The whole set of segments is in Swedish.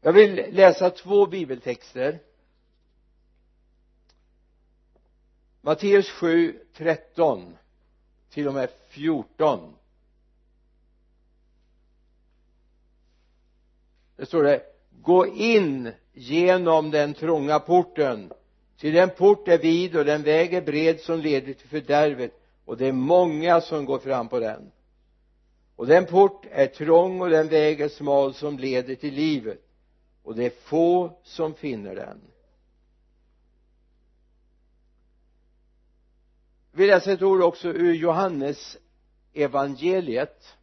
jag vill läsa två bibeltexter. Matteus 7, 13 till och med 14 det står det gå in genom den trånga porten. Till den port är vid och den väg är bred som leder till fördärvet och det är många som går fram på den. Och den port är trång och den väg är smal som leder till livet och det är få som finner den. Vi läser ett ord också ur Johannes evangeliet.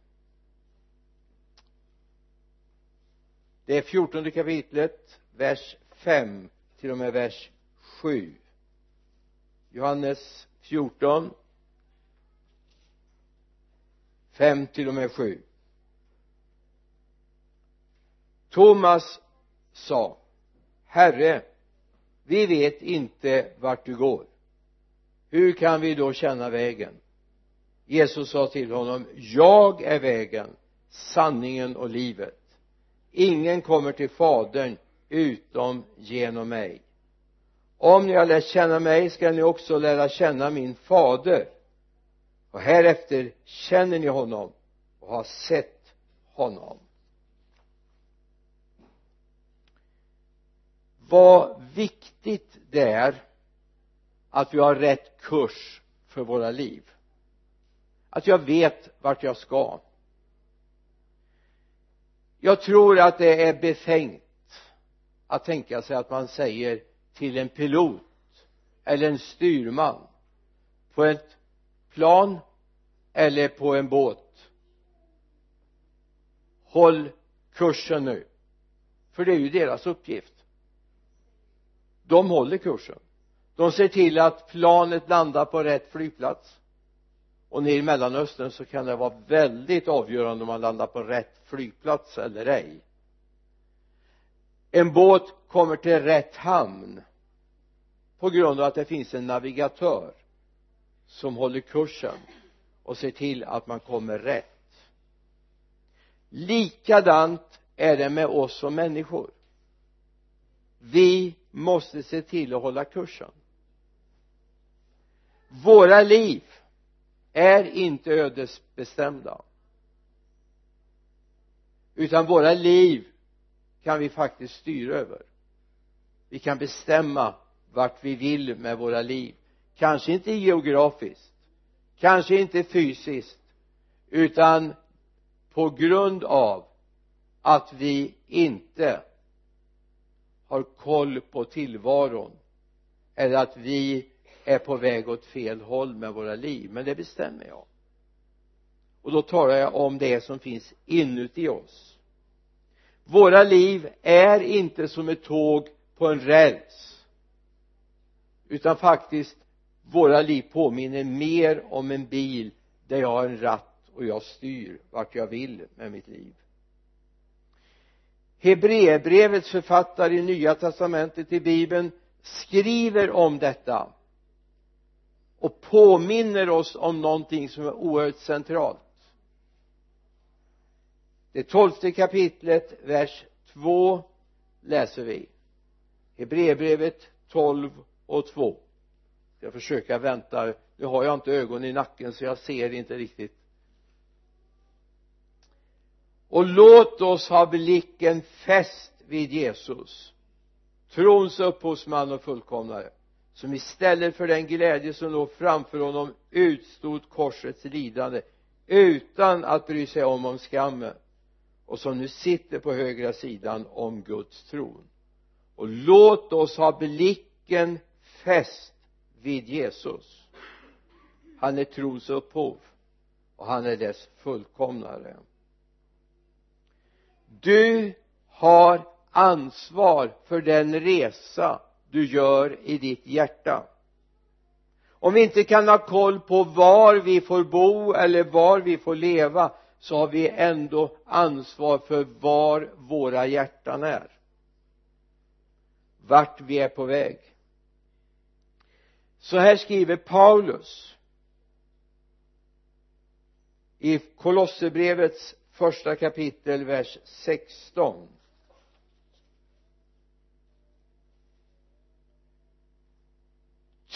Det är fjortonde kapitlet vers 5 till och med vers 7 Johannes 14 5 till och med 7 Thomas sa Herre vi vet inte vart du går. Hur kan vi då känna vägen? Jesus sa till honom jag är vägen sanningen och livet. Ingen kommer till fadern utom genom mig. Om ni har lärt känna mig skall ni också lära känna min fader. Och härefter känner ni honom och har sett honom. Vad viktigt det är att vi har rätt kurs för våra liv. Att jag vet vart jag ska. Jag tror att det är befängt att tänka sig att man säger till en pilot eller en styrman på ett plan eller på en båt håll kursen nu. För det är ju deras uppgift de håller kursen. De ser till att planet landar på rätt flygplats. Och nere i mellanöstern så kan det vara väldigt avgörande om man landar på rätt flygplats eller ej. En båt kommer till rätt hamn på grund av att det finns en navigatör som håller kursen och ser till att man kommer rätt. Likadant är det med oss som människor. Vi måste se till att hålla kursen. Våra liv är inte ödesbestämda. Utan våra liv kan vi faktiskt styra över. Vi kan bestämma vart vi vill med våra liv. Kanske inte geografiskt kanske inte fysiskt utan på grund av att vi inte har koll på tillvaron eller att vi är på väg åt fel håll med våra liv. Men det bestämmer jag. Och då talar jag om det som finns inuti oss. Våra liv är inte som ett tåg på en räls utan faktiskt våra liv påminner mer om en bil där jag har en ratt och jag styr vart jag vill med mitt liv. Hebreerbrevets författare i nya testamentet i bibeln skriver om detta och påminner oss om någonting som är oerhört centralt. Det tolfte kapitlet vers 2 läser vi. Hebreerbrevet 12 och 2 jag försöker vänta. Nu har jag inte ögon i nacken så jag ser inte riktigt och låt oss ha blicken fäst vid Jesus. Trons upphovsman och fullkomnare som istället för den glädje som låg framför honom utstod korsets lidande utan att bry sig om om skammen och som nu sitter på högra sidan om Guds tron. Och låt oss ha blicken fäst vid Jesus. Han är trons upphov och han är dess fullkomnare du har ansvar för den resa du gör i ditt hjärta. Om vi inte kan ha koll på var vi får bo eller var vi får leva så har vi ändå ansvar för var våra hjärtan är. Vart vi är på väg. Så här skriver Paulus i Kolosserbrevets första kapitel vers 16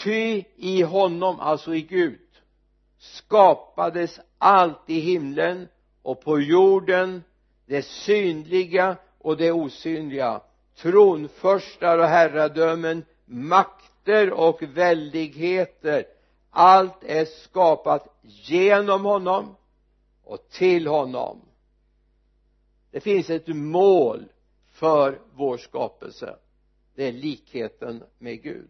ty i honom, alltså i Gud skapades allt i himlen och på jorden det synliga och det osynliga tronförstar och herradömen makter och väldigheter. Allt är skapat genom honom och till honom det finns ett mål för vår skapelse. Det är likheten med Gud.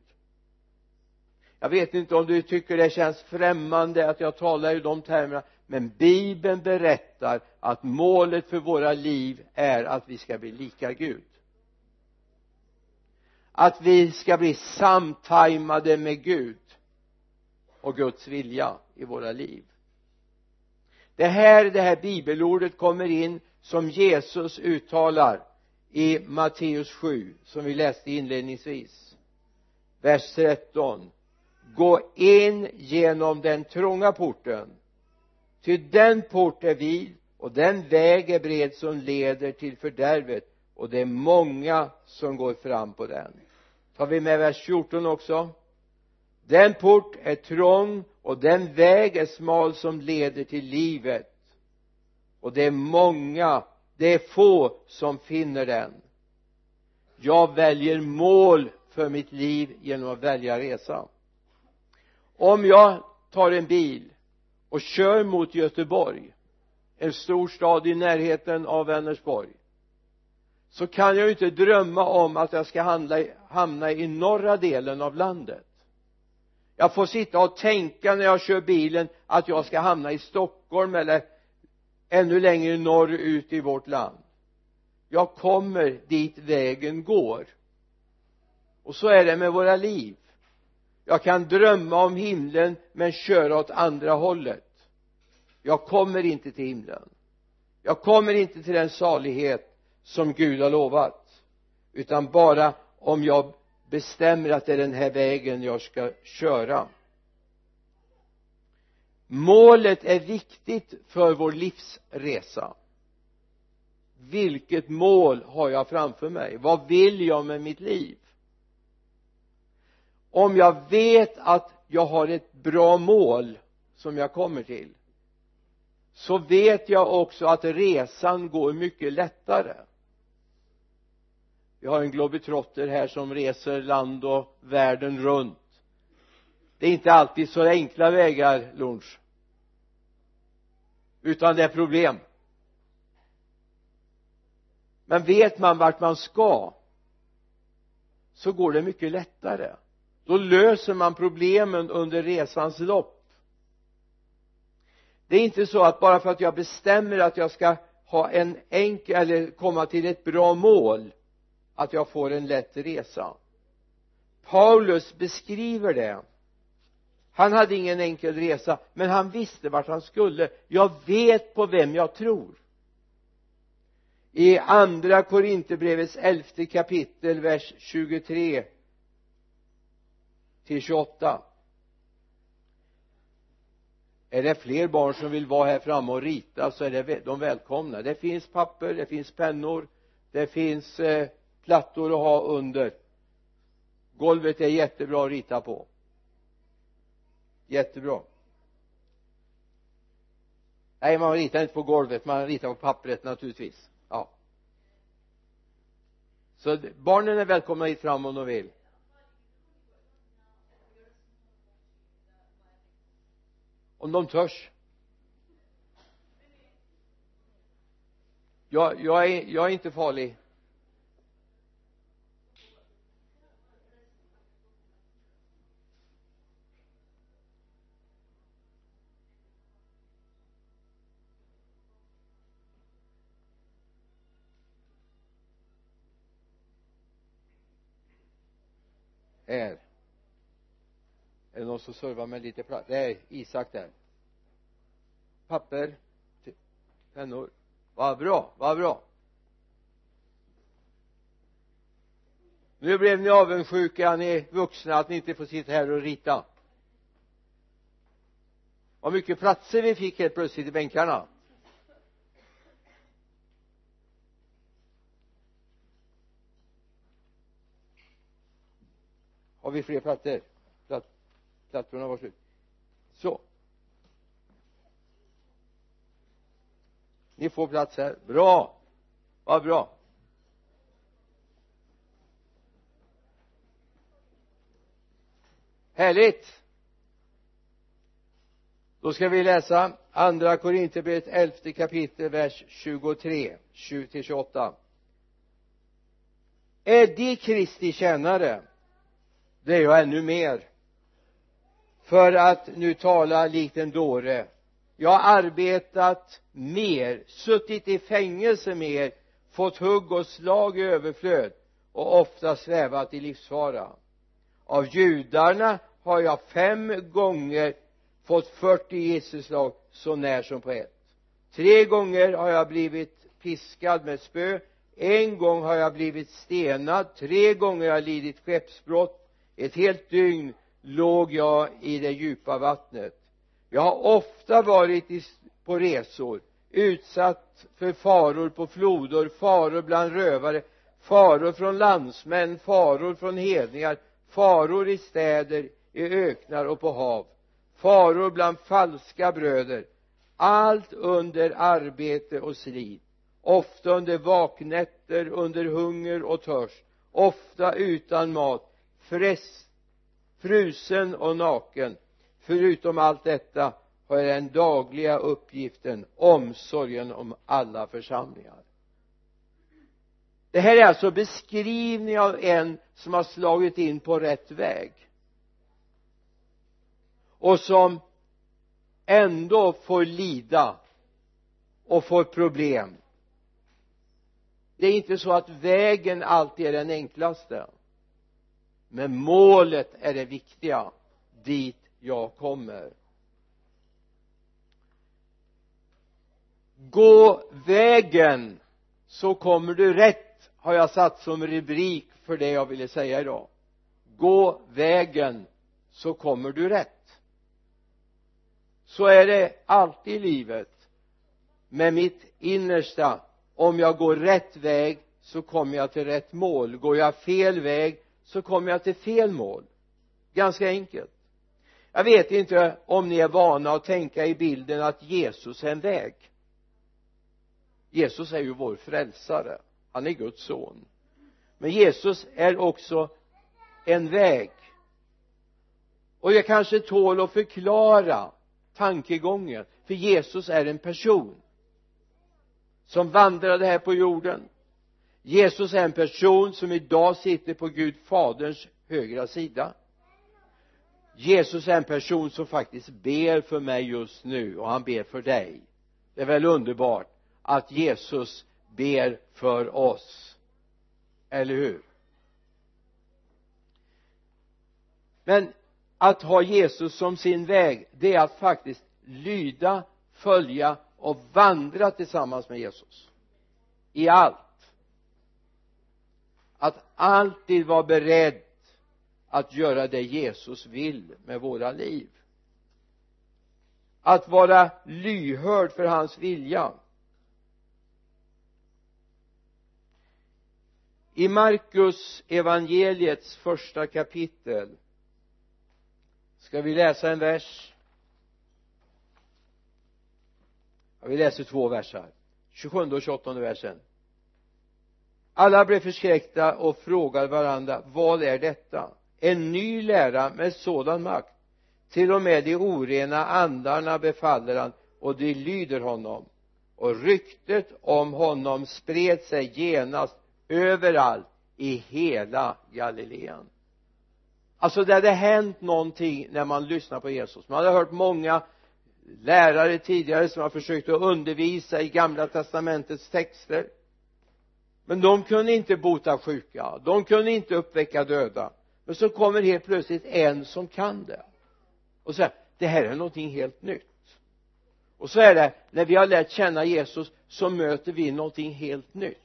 Jag vet inte om du tycker det känns främmande att jag talar i de termerna men bibeln berättar att målet för våra liv är att vi ska bli lika Gud. Att vi ska bli samtajmade med Gud och Guds vilja i våra liv. Det här det här bibelordet kommer in som Jesus uttalar i Matteus 7 som vi läste inledningsvis. Vers 13 gå in genom den trånga porten ty den port är vid och den väg är bred som leder till fördärvet och det är många som går fram på den. Tar vi med vers 14 också? Den port är trång och den väg är smal som leder till livet och det är många det är få som finner den. Jag väljer mål för mitt liv genom att välja resa. Om jag tar en bil och kör mot Göteborg en stor stad i närheten av Vänersborg så kan jag ju inte drömma om att jag ska handla, hamna i norra delen av landet. Jag får sitta och tänka när jag kör bilen att jag ska hamna i Stockholm eller ännu längre norrut i vårt land. Jag kommer dit vägen går. Och så är det med våra liv. Jag kan drömma om himlen men köra åt andra hållet. Jag kommer inte till himlen. Jag kommer inte till den salighet som Gud har lovat. Utan bara om jag bestämmer att det är den här vägen jag ska köra målet är viktigt för vår livsresa. Vilket mål har jag framför mig? Vad vill jag med mitt liv? Om jag vet att jag har ett bra mål som jag kommer till så vet jag också att resan går mycket lättare. Vi har en globetrotter här som reser land och världen runt. Det är inte alltid så enkla vägar lunch utan det är problem. Men vet man vart man ska så går det mycket lättare. Då löser man problemen under resans lopp. Det är inte så att bara för att jag bestämmer att jag ska ha en enkel eller komma till ett bra mål att jag får en lätt resa. Paulus beskriver det han hade ingen enkel resa men han visste vart han skulle. Jag vet på vem jag tror. I andra korinterbrevets elfte kapitel vers 23 till 28 är det fler barn som vill vara här framme och rita så är det de välkomna. Det finns papper, det finns pennor det finns eh, plattor att ha under. Golvet är jättebra att rita på jättebra. Nej man ritar inte på golvet man ritar på pappret naturligtvis. Ja. Så barnen är välkomna hit fram om de vill. Om de törs. Jag, jag, är, jag är inte farlig. Är är det någon som servar med lite plats det är Isak där. Papper pennor. Vad bra, vad bra. Nu blev ni avundsjuka ni vuxna att ni inte får sitta här och rita. Vad mycket platser vi fick helt plötsligt i bänkarna. Har vi fler platser? Plattorna var slut. Så. Ni får plats här. Bra! Vad bra. Härligt! Då ska vi läsa andra Korinthierbrevet elfte kapitel vers 23 20 till 28 är de Kristi tjänare? Det är jag ännu mer. För att nu tala likt en dåre. Jag har arbetat mer suttit i fängelse mer fått hugg och slag i överflöd och ofta svävat i livsfara. Av judarna har jag fem gånger fått 40 gisselslag så när som på ett. Tre gånger har jag blivit piskad med spö. En gång har jag blivit stenad. Tre gånger har jag lidit skeppsbrott ett helt dygn låg jag i det djupa vattnet. Jag har ofta varit i, på resor utsatt för faror på floder faror bland rövare faror från landsmän faror från hedningar faror i städer i öknar och på hav faror bland falska bröder. Allt under arbete och slit ofta under vaknätter under hunger och törst ofta utan mat fräs, frusen och naken. Förutom allt detta har jag den dagliga uppgiften omsorgen om alla församlingar. Det här är alltså beskrivning av en som har slagit in på rätt väg. Och som ändå får lida och får problem. Det är inte så att vägen alltid är den enklaste men målet är det viktiga. Dit jag kommer. Gå vägen så kommer du rätt har jag satt som rubrik för det jag ville säga idag. Gå vägen så kommer du rätt. Så är det alltid i livet. Med mitt innersta om jag går rätt väg så kommer jag till rätt mål. Går jag fel väg så kommer jag till fel mål. Ganska enkelt. Jag vet inte om ni är vana att tänka i bilden att Jesus är en väg. Jesus är ju vår frälsare. Han är Guds son. Men Jesus är också en väg. Och jag kanske tål att förklara tankegången för Jesus är en person som vandrade här på jorden. Jesus är en person som idag sitter på Gud faderns högra sida. Jesus är en person som faktiskt ber för mig just nu och han ber för dig. Det är väl underbart att Jesus ber för oss. Eller hur? Men att ha Jesus som sin väg det är att faktiskt lyda, följa och vandra tillsammans med Jesus. I allt att alltid vara beredd att göra det Jesus vill med våra liv. Att vara lyhörd för hans vilja. I Markus evangeliets första kapitel ska vi läsa en vers. Ja, vi läser två versar 27 och 28 versen alla blev förskräckta och frågade varandra vad är detta? En ny lära med sådan makt. Till och med de orena andarna befaller han och de lyder honom. Och ryktet om honom spred sig genast överallt i hela Galileen. Alltså det hade hänt någonting när man lyssnar på Jesus. Man hade hört många lärare tidigare som har försökt att undervisa i gamla testamentets texter men de kunde inte bota sjuka de kunde inte uppväcka döda. Men så kommer helt plötsligt en som kan det. Och säger det här är någonting helt nytt. Och så är det när vi har lärt känna Jesus så möter vi någonting helt nytt.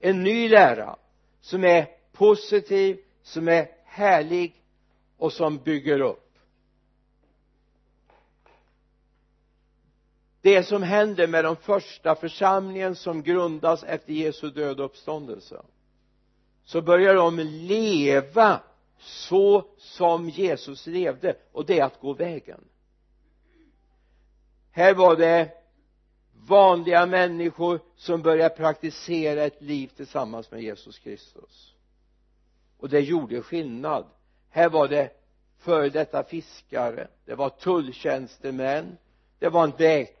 En ny lära som är positiv som är härlig och som bygger upp. Det som händer med de första församlingen som grundas efter Jesu död och uppståndelse så börjar de leva så som Jesus levde och det är att gå vägen. Här var det vanliga människor som började praktisera ett liv tillsammans med Jesus Kristus. Och det gjorde skillnad. Här var det före detta fiskare det var tulltjänstemän det var en läkare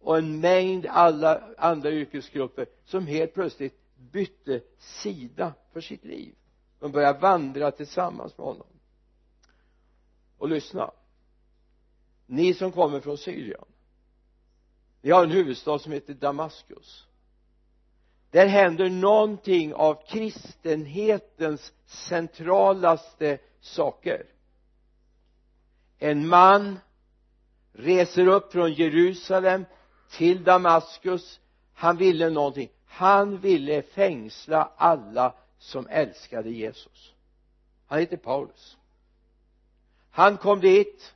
och en mängd alla andra yrkesgrupper som helt plötsligt bytte sida för sitt liv. De började vandra tillsammans med honom. Och lyssna. Ni som kommer från Syrien. Ni har en huvudstad som heter Damaskus. Där händer någonting av kristenhetens centralaste saker. En man reser upp från Jerusalem till Damaskus. Han ville någonting. Han ville fängsla alla som älskade Jesus. Han heter Paulus. Han kom dit.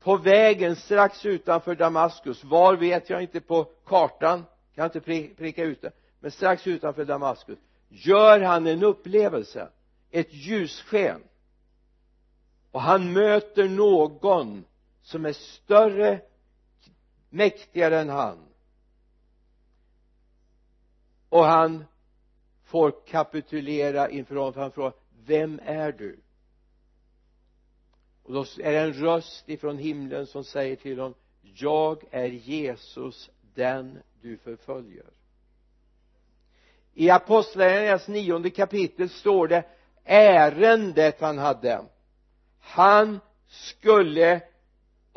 På vägen strax utanför Damaskus var vet jag inte på kartan kan inte pricka ut det men strax utanför Damaskus gör han en upplevelse ett ljussken. Och han möter någon som är större mäktigare än han. Och han får kapitulera inför honom för han frågar vem är du? Och då är det en röst ifrån himlen som säger till honom jag är Jesus den du förföljer. I apostlagärningarnas nionde kapitel står det ärendet han hade. Han skulle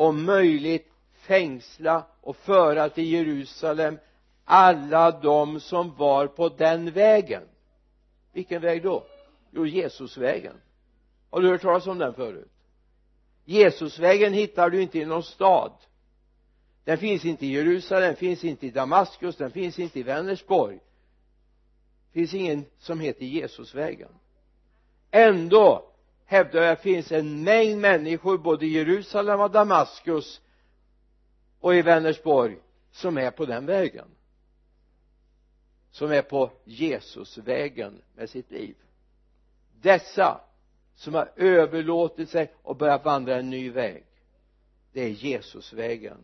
om möjligt fängsla och föra till Jerusalem alla de som var på den vägen. Vilken väg då? Jo Jesusvägen. Har du hört talas om den förut? Jesusvägen hittar du inte i någon stad. Den finns inte i Jerusalem, den finns inte i Damaskus, den finns inte i Vänersborg. Det finns ingen som heter Jesusvägen. Ändå hävdar jag att det finns en mängd människor både i Jerusalem och Damaskus och i Vänersborg som är på den vägen. Som är på Jesusvägen med sitt liv. Dessa som har överlåtit sig och börjat vandra en ny väg det är Jesusvägen.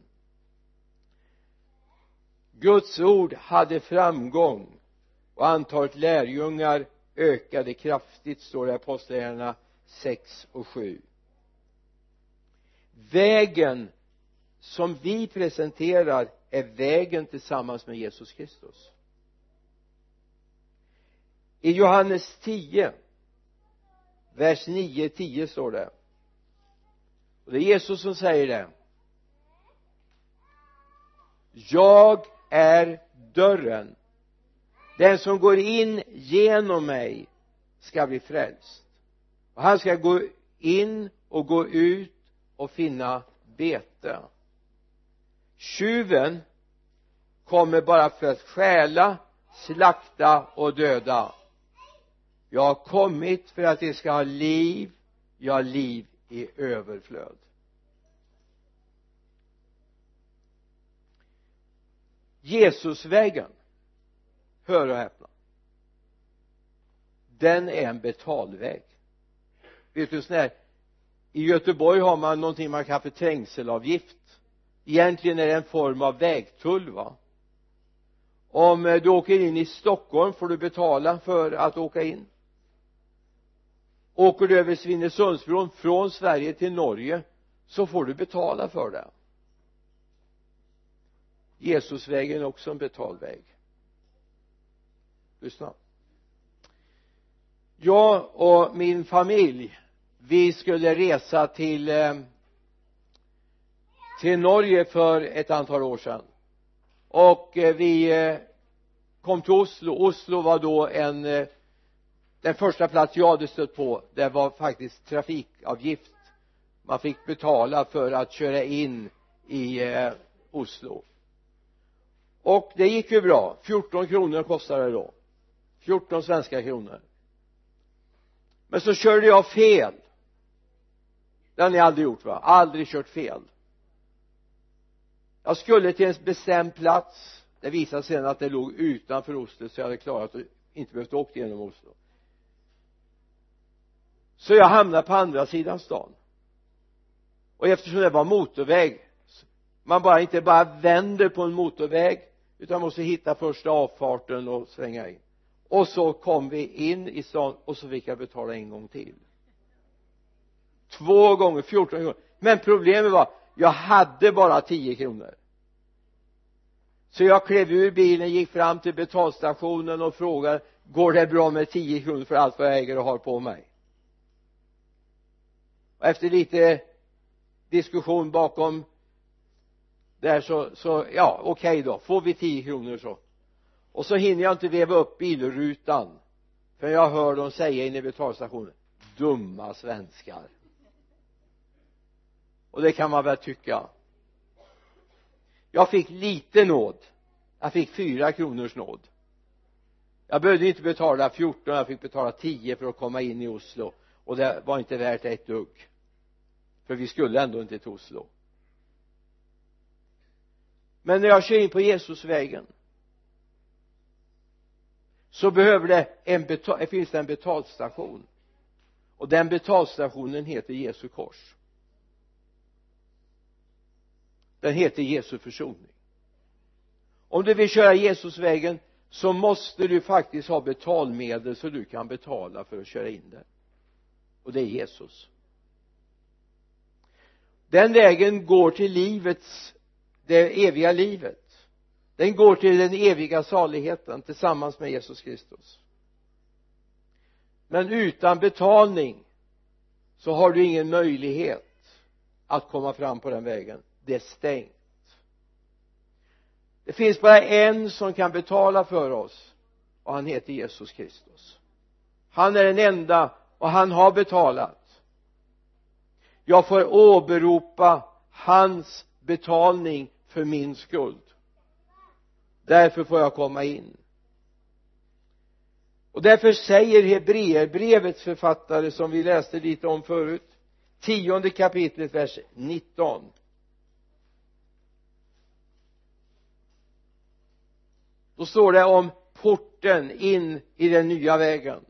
Guds ord hade framgång och antalet lärjungar ökade kraftigt står det i apostlagärningarna. 6 och 7 vägen som vi presenterar är vägen tillsammans med Jesus Kristus. I Johannes 10 vers 9 10 står det. Och det är Jesus som säger det. Jag är dörren. Den som går in genom mig ska bli frälst och han ska gå in och gå ut och finna bete. Tjuven kommer bara för att stjäla slakta och döda. Jag har kommit för att de ska ha liv ja liv i överflöd. Jesusvägen hör och häpna den är en betalväg vet du sån här i Göteborg har man någonting man kallar för trängselavgift. Egentligen är det en form av vägtull va? Om eh, du åker in i Stockholm får du betala för att åka in. Åker du över Svinesundsbron från Sverige till Norge så får du betala för det. Jesusvägen är också en betalväg. Lyssna jag och min familj vi skulle resa till eh, till Norge för ett antal år sedan. Och eh, vi eh, kom till Oslo. Oslo var då en den första plats jag hade stött på. Det var faktiskt trafikavgift. Man fick betala för att köra in i Oslo. Och det gick ju bra. 14 kronor kostade det då. 14 svenska kronor men så körde jag fel. Det har ni aldrig gjort va? Aldrig kört fel. Jag skulle till en bestämd plats. Det visade sig sen att det låg utanför Oslo så jag hade klarat och inte behövt åka genom Oslo. Så jag hamnade på andra sidan stan. Och eftersom det var motorväg man bara inte bara vänder på en motorväg utan måste hitta första avfarten och svänga in och så kom vi in i stan och så fick jag betala en gång till. Två gånger 14 gånger. Men problemet var jag hade bara 10 kronor. Så jag klev ur bilen gick fram till betalstationen och frågade går det bra med 10 kronor för allt vad jag äger och har på mig? Och efter lite diskussion bakom där så, så ja okej okay då. Får vi 10 kronor så? Och så hinner jag inte veva upp bilrutan för jag hör dem säga inne i betalstationen dumma svenskar. Och det kan man väl tycka. Jag fick lite nåd. Jag fick fyra kronors nåd. Jag behövde inte betala 14 jag fick betala 10 för att komma in i Oslo. Och det var inte värt ett dugg. För vi skulle ändå inte till Oslo. Men när jag kör in på Jesusvägen så behöver det en betal, finns det en betalstation. Och den betalstationen heter Jesu kors. Den heter Jesu försoning. Om du vill köra Jesusvägen så måste du faktiskt ha betalmedel så du kan betala för att köra in där. Och det är Jesus. Den vägen går till livets det eviga livet den går till den eviga saligheten tillsammans med Jesus Kristus. Men utan betalning så har du ingen möjlighet att komma fram på den vägen. Det är stängt. Det finns bara en som kan betala för oss och han heter Jesus Kristus. Han är den enda och han har betalat. Jag får åberopa hans betalning för min skuld därför får jag komma in. Och därför säger Hebreerbrevets författare som vi läste lite om förut tionde kapitlet vers 19 då står det om porten in i den nya vägen.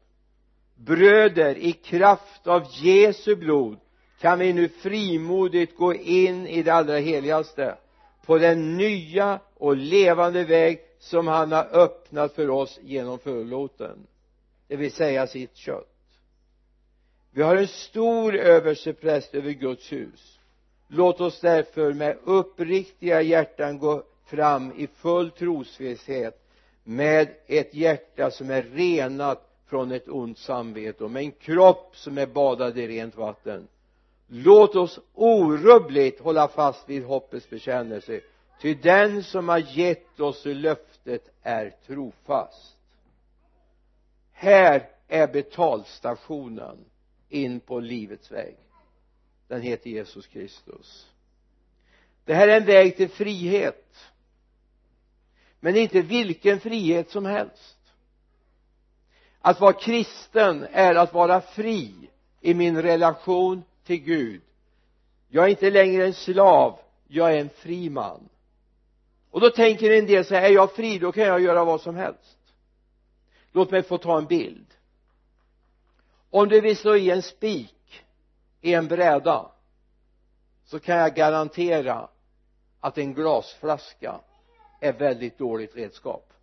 Bröder i kraft av Jesu blod kan vi nu frimodigt gå in i det allra heligaste på den nya och levande väg som han har öppnat för oss genom förlåten det vill säga sitt kött. Vi har en stor överstepräst över Guds hus. Låt oss därför med uppriktiga hjärtan gå fram i full trosvisshet med ett hjärta som är renat från ett ont samvete och med en kropp som är badad i rent vatten låt oss orubbligt hålla fast vid hoppets bekännelse ty den som har gett oss löftet är trofast. Här är betalstationen in på livets väg. Den heter Jesus Kristus. Det här är en väg till frihet men inte vilken frihet som helst. Att vara kristen är att vara fri i min relation till Gud. Jag är inte längre en slav jag är en fri man. Och då tänker en del så här är jag fri då kan jag göra vad som helst. Låt mig få ta en bild. Om du vill slå i en spik i en bräda så kan jag garantera att en glasflaska är väldigt dåligt redskap.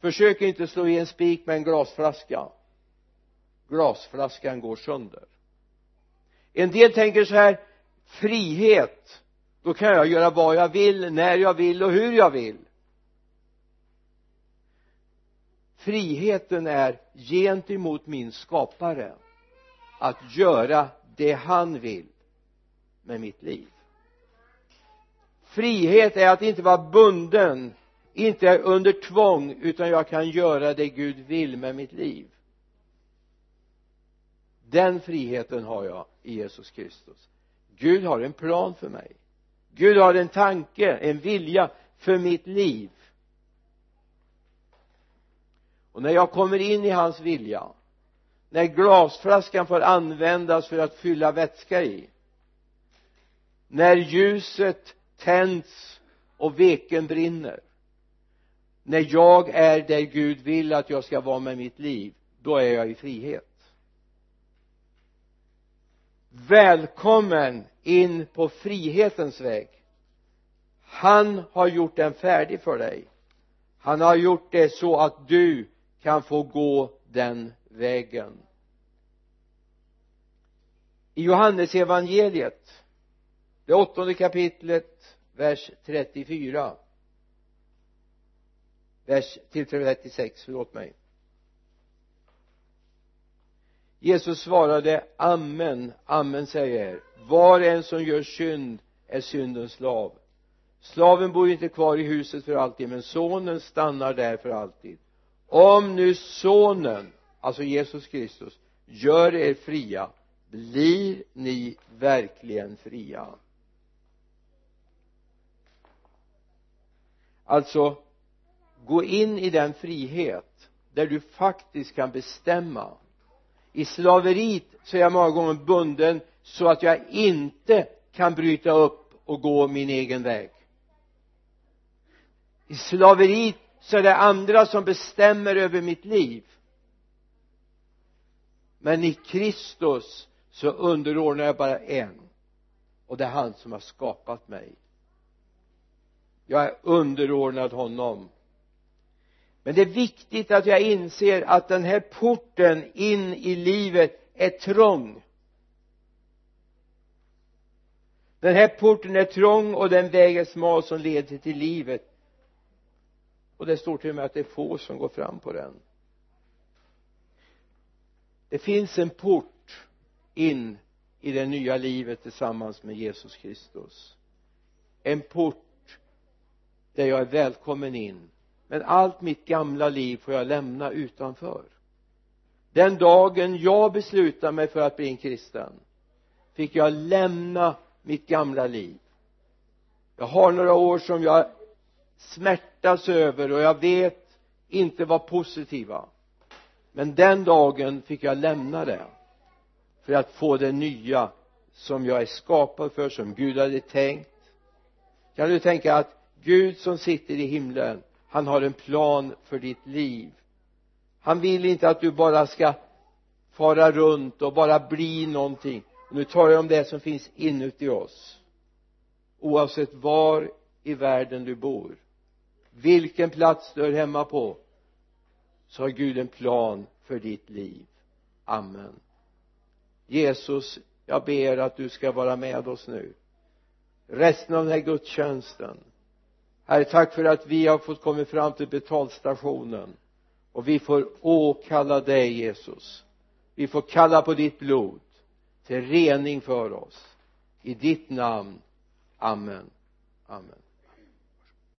Försök inte slå i en spik med en glasflaska. Glasflaskan går sönder en del tänker så här frihet då kan jag göra vad jag vill när jag vill och hur jag vill. Friheten är gentemot min skapare att göra det han vill med mitt liv. Frihet är att inte vara bunden inte under tvång utan jag kan göra det Gud vill med mitt liv. Den friheten har jag i Jesus Kristus. Gud har en plan för mig. Gud har en tanke, en vilja för mitt liv. Och när jag kommer in i hans vilja när glasflaskan får användas för att fylla vätska i när ljuset tänds och veken brinner när jag är där Gud vill att jag ska vara med mitt liv då är jag i frihet välkommen in på frihetens väg. Han har gjort den färdig för dig. Han har gjort det så att du kan få gå den vägen. I Johannesevangeliet det åttonde kapitlet vers 34 vers till 36 förlåt mig. Jesus svarade amen amen säger er. Var en som gör synd är syndens slav. Slaven bor inte kvar i huset för alltid men sonen stannar där för alltid. Om nu sonen alltså Jesus Kristus gör er fria blir ni verkligen fria? Alltså gå in i den frihet där du faktiskt kan bestämma i slaveriet så är jag många gånger bunden så att jag inte kan bryta upp och gå min egen väg. I slaveriet så är det andra som bestämmer över mitt liv. Men i Kristus så underordnar jag bara en. Och det är han som har skapat mig. Jag är underordnad honom men det är viktigt att jag inser att den här porten in i livet är trång. Den här porten är trång och den väg är smal som leder till livet. Och det står till och med att det är få som går fram på den. Det finns en port in i det nya livet tillsammans med Jesus Kristus. En port där jag är välkommen in men allt mitt gamla liv får jag lämna utanför. Den dagen jag beslutade mig för att bli en kristen fick jag lämna mitt gamla liv. Jag har några år som jag smärtas över och jag vet inte var positiva. Men den dagen fick jag lämna det för att få det nya som jag är skapad för, som Gud hade tänkt. Kan du tänka att Gud som sitter i himlen han har en plan för ditt liv. Han vill inte att du bara ska fara runt och bara bli någonting. Nu talar jag om det som finns inuti oss. Oavsett var i världen du bor vilken plats du är hemma på så har Gud en plan för ditt liv. Amen. Jesus jag ber att du ska vara med oss nu. Resten av den här gudstjänsten herre tack för att vi har fått komma fram till betalstationen. Och vi får åkalla dig Jesus. Vi får kalla på ditt blod till rening för oss. I ditt namn. Amen. Amen.